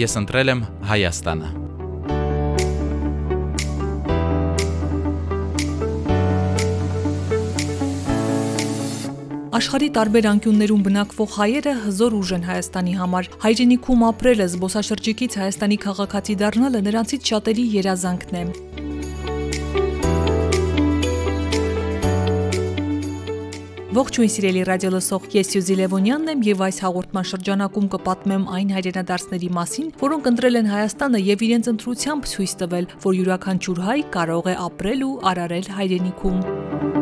ես ընտրել եմ Հայաստանը։ Աշխարի տարբեր անկյուններում բնակվող հայերը հզոր ուժ են Հայաստանի համար։ Հայրենիքում ապրելը, զբոսաշրջիկից Հայաստանի քաղաքացի դառնալը նրանցից շատերի երազանքն է։ Ողջույն սիրելի ռադիոլսող, ես Սյուզի Լևոնյանն եմ եւ այս հաղորդման շրջանակում կպատմեմ այն հայրենադարձների մասին, որոնք ընտրել են Հայաստանը եւ իրենց ընտրությամբ ցույց տվել, որ յուրաքանչյուր հայ կարող է ապրել ու արարել հայրենիքում։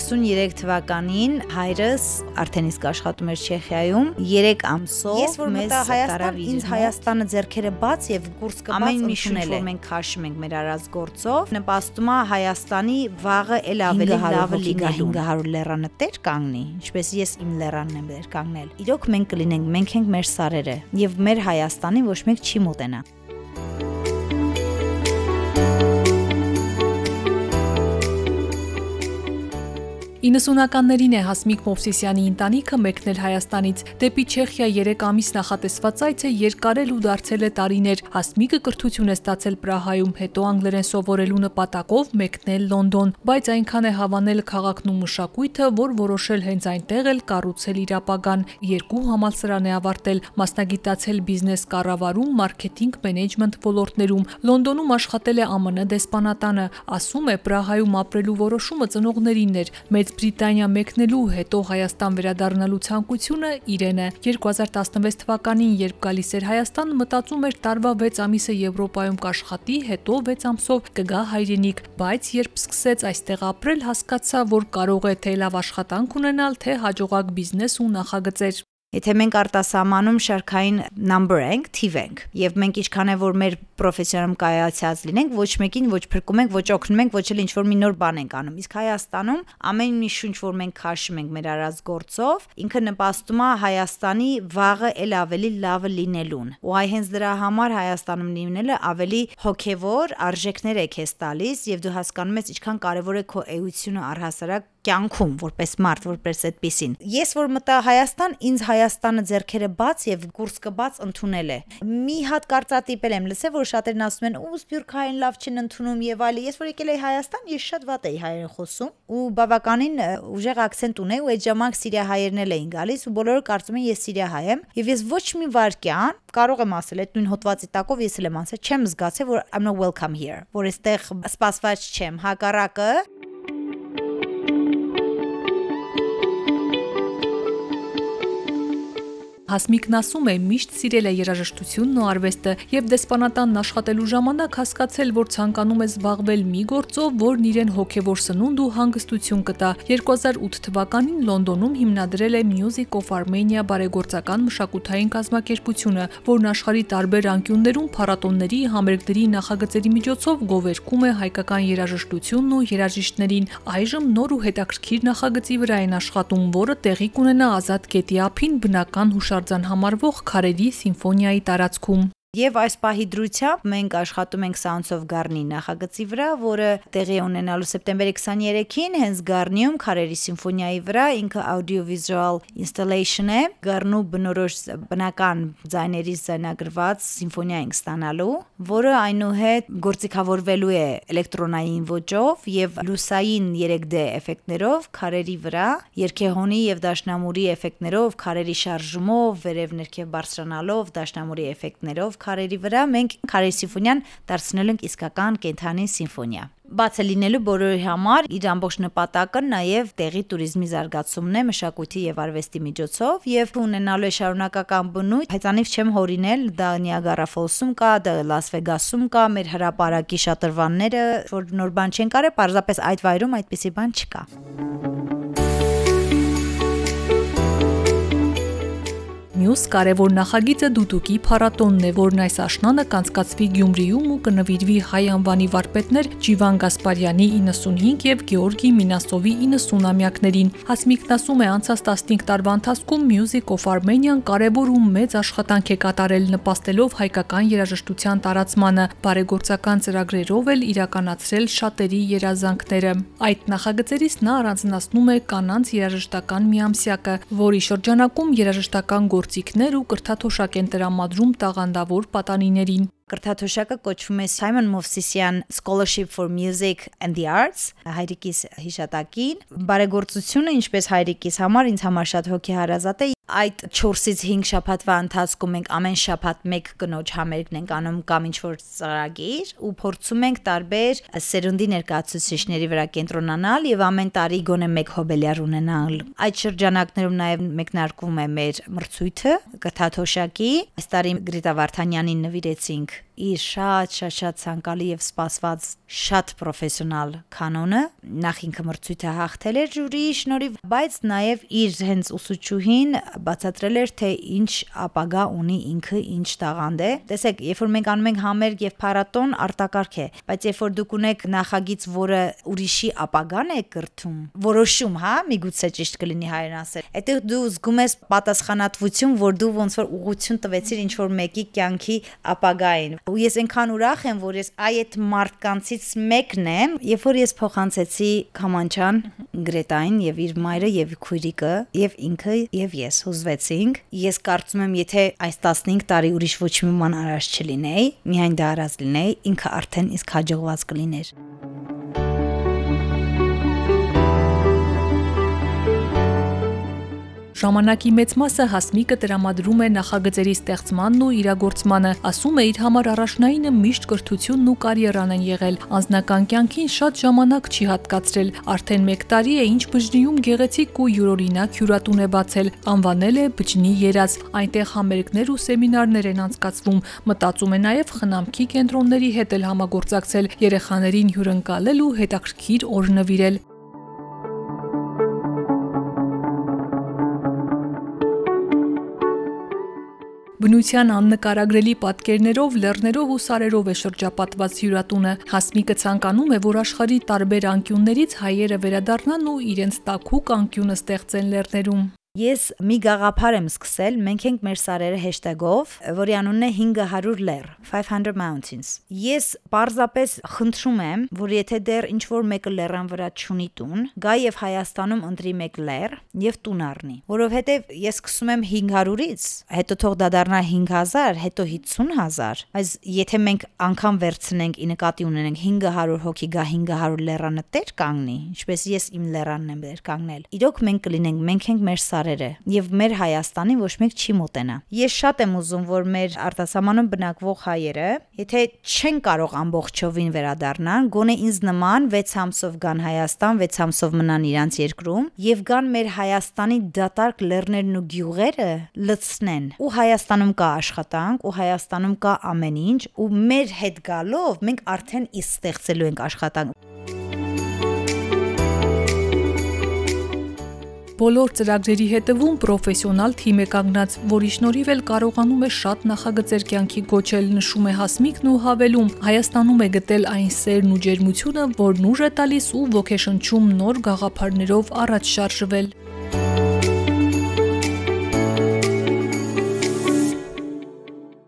93 թվականին հայրս արդեն իսկ աշխատում էր Չեխիայում 3 ամսով ես որ մտա Հայաստան ինձ Հայաստանը ձերքերը բաց եւ կուրս կբաց ամեն մի շունչ որ մենք քաշում ենք մեր արած գործով նպաստում է Հայաստանի վաղը ել ավելի լավը լինելու 500 լերանտեր կանգնի ինչպես ես իմ լերանն եմ դեր կանգնել իրոք մենք կլինենք մենք ենք մեր սարերը եւ մեր Հայաստանին ոչ մեկ չի մոտենա 90-ականներին է Հասմիկ Մովսիսյանի ընտանիքը մեկնել Հայաստանից դեպի Չեխիա 3 ամիս նախատեսված այցը երկարել ու դարձել է տարիներ։ Հասմիկը կրթություն է ստացել Պրահայում, հետո անգլերեն սովորելու նպատակով մեկնել Լոնդոն, բայց այնքան է հավանել քաղաքն ու մշակույթը, որ որոշել հենց այնտեղ էլ կառուցել իր ապագան։ Երկու համալսարան է ավարտել, մասնագիտացել բիզնես կառավարում, մարքեթինգ, մենեջմենթ ոլորտներում։ Լոնդոնում աշխատել է ԱՄՆ դեսպանատանը, ասում է Պրահայում ապրելու որոշումը ծնողներինն էր։ Մեծ Բրիտանիա մեկնելու հետո Հայաստան վերադառնալու ցանկությունը իրեն է։ 2016 թվականին, երբ գալիս էր Հայաստան, մտածում էր տարվա 6 ամիսը Եվրոպայում կաշխատի, հետո 6 ամսով կգա հայրենիք, բայց երբ սկսեց այստեղ ապրել, հասկացա, որ կարող է թե լավ աշխատանք ունենալ, թե հաջողակ բիզնես ու նախագծեր։ Եթե մենք արտասահմանում շարքային number ենք, թիվ ենք, եւ մենք ինչքան է որ մեր պրոֆեսիոնում կայացած լինենք, ոչ մեկին ոչ փրկում ենք, ոչ օգնում ենք, ոչ էլ ինչ որ մի նոր բան ենք անում։ Իսկ Հայաստանում ամեն մի շունչ, որ մենք քաշում ենք մեր արած գործով, ինքը նպաստում է Հայաստանի վաղը ել ավելի լավը լինելուն։ Ու այ հենց դրա համար Հայաստանում լինելը ավելի հոգևոր արժեքներ է քեզ տալիս եւ դու հասկանում ես ինչքան կարեւոր է քո էությունը առհասարակ կյանքում որպես մարդ, որպես այդպեսին։ Ես որ մտա Հայաստան, ինձ Հայաստանը ձերքերը բաց եւ կուրս կբաց ընդունել է։ Մի հատ կարծատիպել եմ լսել, որ շատերն ասում են՝ «Ու սփյուռքային լավ չեն ընդունում» եւ այլը։ Ես որ եկել եի Հայաստան, ես շատ վատ էի հայերեն խոսում ու բավականին ուժեղ акցենտ ունեի ու այդ ժամանակ սիրիահայերն էլ էին գալիս ու բոլորը կարծում են ես սիրիահայ եմ եւ ես ոչ մի վարքյան կարող եմ ասել այդ նույն հոդվածի տակով ես էլ եմ ասել չեմ զգացել որ I'm not welcome here որ այստեղ սպասված չեմ հակառակը Հասմիկն ասում է, միշտ սիրել է երաժշտությունն ու արվեստը եւ դեսպանատանն աշխատելու ժամանակ հասկացել, որ ցանկանում է զբաղվել մի գործով, որն իրեն հոգեվոր սնունդ ու հանգստություն կտա։ 2008 թվականին Լոնդոնում հիմնադրել է Music of Armenia բարեգործական մշակութային կազմակերպությունը, որն աշխարհի տարբեր անկյուններում փառատոնների, համերգների նախագծերի միջոցով գովերգում է հայկական երաժշտությունն ու երաժիշտներին։ Այժմ նոր ու հետաքրքիր նախագծի վրա են աշխատում, որը տեղի կունենա Ազատ գետի ափին բնական հուշ հուշարձան համարվող քարերի սիմֆոնիայի տարածքում։ Եվ այս պահի դրությամբ մենք աշխատում ենք Sounds of Garni նախագծի վրա, որը տեղի ունենալու սեպտեմբերի 23-ին հենց Garni-ում Քարերի սիմֆոնիայի վրա ինքը audiovisual installation է, Garnu բնորոշ բնական ձայներից ձայնագրված սիմֆոնիա ենք ստանալու, որը այնուհետ գործիքավորվելու է էլեկտրոնային ոճով եւ լուսային 3D էֆեկտներով քարերի վրա, երկեհոնի եւ դաշնամուրի էֆեկտներով, քարերի շարժումով, վերև ներքև բարձրանալով, դաշնամուրի էֆեկտներով քարերի վրա մենք քարերի սիմֆոնիան դարձնել ենք իսկական կենթանի սիմֆոնիա։ Բացը լինելու բոլորի համար իր ամբողջ նպատակը նաև տեղի туриզմի զարգացումն է մշակույթի եւ արվեստի միջոցով եւ ունենալու է շարունակական բնույթ։ Հայտանիվ չեմ հորինել, դա Նիագարա ֆոլսում կա, դա Լաս Վեգասում կա, մեր հրապարակի շատրվանները, որ նոր բան չեն կարը, պարզապես այդ վայրում այդպիսի բան չկա։ Thank you Մյուս կարևոր նախագիծը դուդուկի փառատոնն է, որն այս աշնանը կանցկացվի Գյումրիում ու կնվիրվի հայ անվանի վարպետներ Ջիվան Գասպարյանի 95 եւ Գեորգի Մինասովի 90-ամյակներին։ Հասմիկն ասում է, անցած 15 տարվա ընթացքում Music of Armenian կարևոր ու մեծ աշխատանք է կատարել նպաստելով հայկական երաժշտության տարածմանը, բարեգործական ծրագրերով էլ իրականացրել շատերի երազանքները։ Այդ նախագծերից նա առանձնացնում է կանանց երաժշտական միամսյակը, որի շրջանակում երաժշտական գործիքներ ու կրթաթոշակ են տրամադրում տաղանդավոր պատանիներին։ Կրթաթոշակը կոչվում է Simon Movsisyan Scholarship for Music and the Arts հայրիկիս հիշատակին բարեգործությունը ինչպես հայրիկիս համար ինձ համար շատ հոգեհարազատ է այդ 4-ից 5 շաբաթվա ընթացքում մենք ամեն շաբաթ մեկ կնոջ համերգն ենք անում կամ ինչ որ ծրագիր ու փորձում ենք տարբեր սերունդի ներկայացուցիչների վրա կենտրոնանալ եւ ամեն տարի գոնե մեկ հոբելյար ունենալ։ Այդ շրջանակներում նաեւ մեկնարկվում է մեր մրցույթը կթաթոշակի։ Այս տարի Գրիտա Վարդանյանին նվիրեցինք իր շատ շատ շատ ցանկալի եւ սպասված շատ պրոֆեսիոնալ կանոնը նախ ինքը մրցույթը հաղթել էր ժյուրիի շնորհիվ բայց նաեւ իր հենց ուսուցչուհին բացատրել էր թե ինչ ապագա ունի ինքը ինչ տաղանդ է տեսեք երբ որ մենք անում ենք համերգ եւ փառատոն արտակարգ է բայց երբ որ դուք ունեք նախագիծ որը ուրիշի ապագան է կրթում որոշում հա միգուցե ճիշտ կլինի հայերեն ասել այդտեղ դու զգում ես պատասխանատվություն որ դու ոնց որ ուղություն տվեցիր ինչ որ մեկի կյանքի ապագային ու ես այնքան ուրախ եմ, որ ես այ այդ մարդկանցից մեկն եմ, երբ որ ես փոխանցեցի Քամանչան Գրետային եւ իր մայրը եւ քույրիկը եւ ինքը եւ ես հուզվեցինք։ Ես կարծում եմ, եթե այս 15 տարի ուրիշ ոչ մի ման արած չլինեի, միայն դա արած լինեի, ինքը արդեն իսկ հաջողված կլիներ։ Ժամանակի մեծ մասը Հասմիկը տրամադրում է նախագծերի ստեղծմանն ու իրագործմանը, ասում է իր համար առաջնայինը միշտ կրթությունն ու կարիերան են եղել։ Անձնական կյանքին շատ ժամանակ չի հատկացրել, արդեն 1 տարի է ինչ բջնիում գեղեցիկ ու յուրօրինակ հյուրատուն է բացել, անվանել է Բջնի երազ։ Այնտեղ համերգներ ու սեմինարներ են անցկացվում։ Մտածում է նաև խնամքի կենտրոնների հետ էլ համագործակցել, երեխաներին հյուրընկալել ու հետաքրքիր օր նվիրել։ Բնության աննկարագրելի պատկերներով, լեռներով ու սարերով է շրջապատված հյուրատունը։ Հասմիկը ցանկանում է, որ աշխարի տարբեր անկյուններից հայերը վերադառնան ու իրենց տաքուկ անկյունը ստեղծեն լեռներում։ Ես մի գաղափար եմ սկսել, մենք ենք մեր սարերը hashtag-ով, որի անունն է 500 լեռ, 500 mountains։ Ես պարզապես խնդրում եմ, որ եթե դեռ ինչ որ մեկը լեռան վրա ճունի տուն, գա եւ Հայաստանում ընտրի մեկ լեռ եւ տուն առնի, որովհետեւ ես սկսում եմ 500-ից, հետո թող դա դառնա 5000, հետո 50000, բայց եթե մենք անգամ վերցնենք ի նկատի ունենենք 500 հոգի գա 500 լեռանը տեր կանգնի, ինչպես ես իմ լեռանն եմ դեր կանգնել։ Իրոք մենք կլինենք, մենք ենք մեր սար տարերը եւ մեր Հայաստանին ոչ մեկ չի մոտենա։ Ես շատ եմ ուզում, որ մեր արտասահմանում բնակվող հայերը, եթե չեն կարող ամբողջովին վերադառնան, գոնե ինձ նման 6 ամսով գան Հայաստան, 6 ամսով մնան իրանց երկրում եւ գան մեր Հայաստանի դատարկ լեռներն ու գյուղերը լցնեն։ Ու Հայաստանում կա աշխատանք, ու Հայաստանում կա ամեն ինչ, ու մեր հետ գալով մենք արդեն իսկ ստեղծելու ենք աշխատանք։ Բոլոր ծրագրերի հետևում պրոֆեսիոնալ թիմ է կանգնած, որի շնորհիվ էլ կարողանում է շատ նախագծեր կյանքի գոչել, նշում է Հասմիկն ու հավելում. Հայաստանում է գտել այն սերն ու ջերմությունը, որն ուժ է տալիս ու ոգեշնչում նոր գաղափարներով առաջ շարժվել։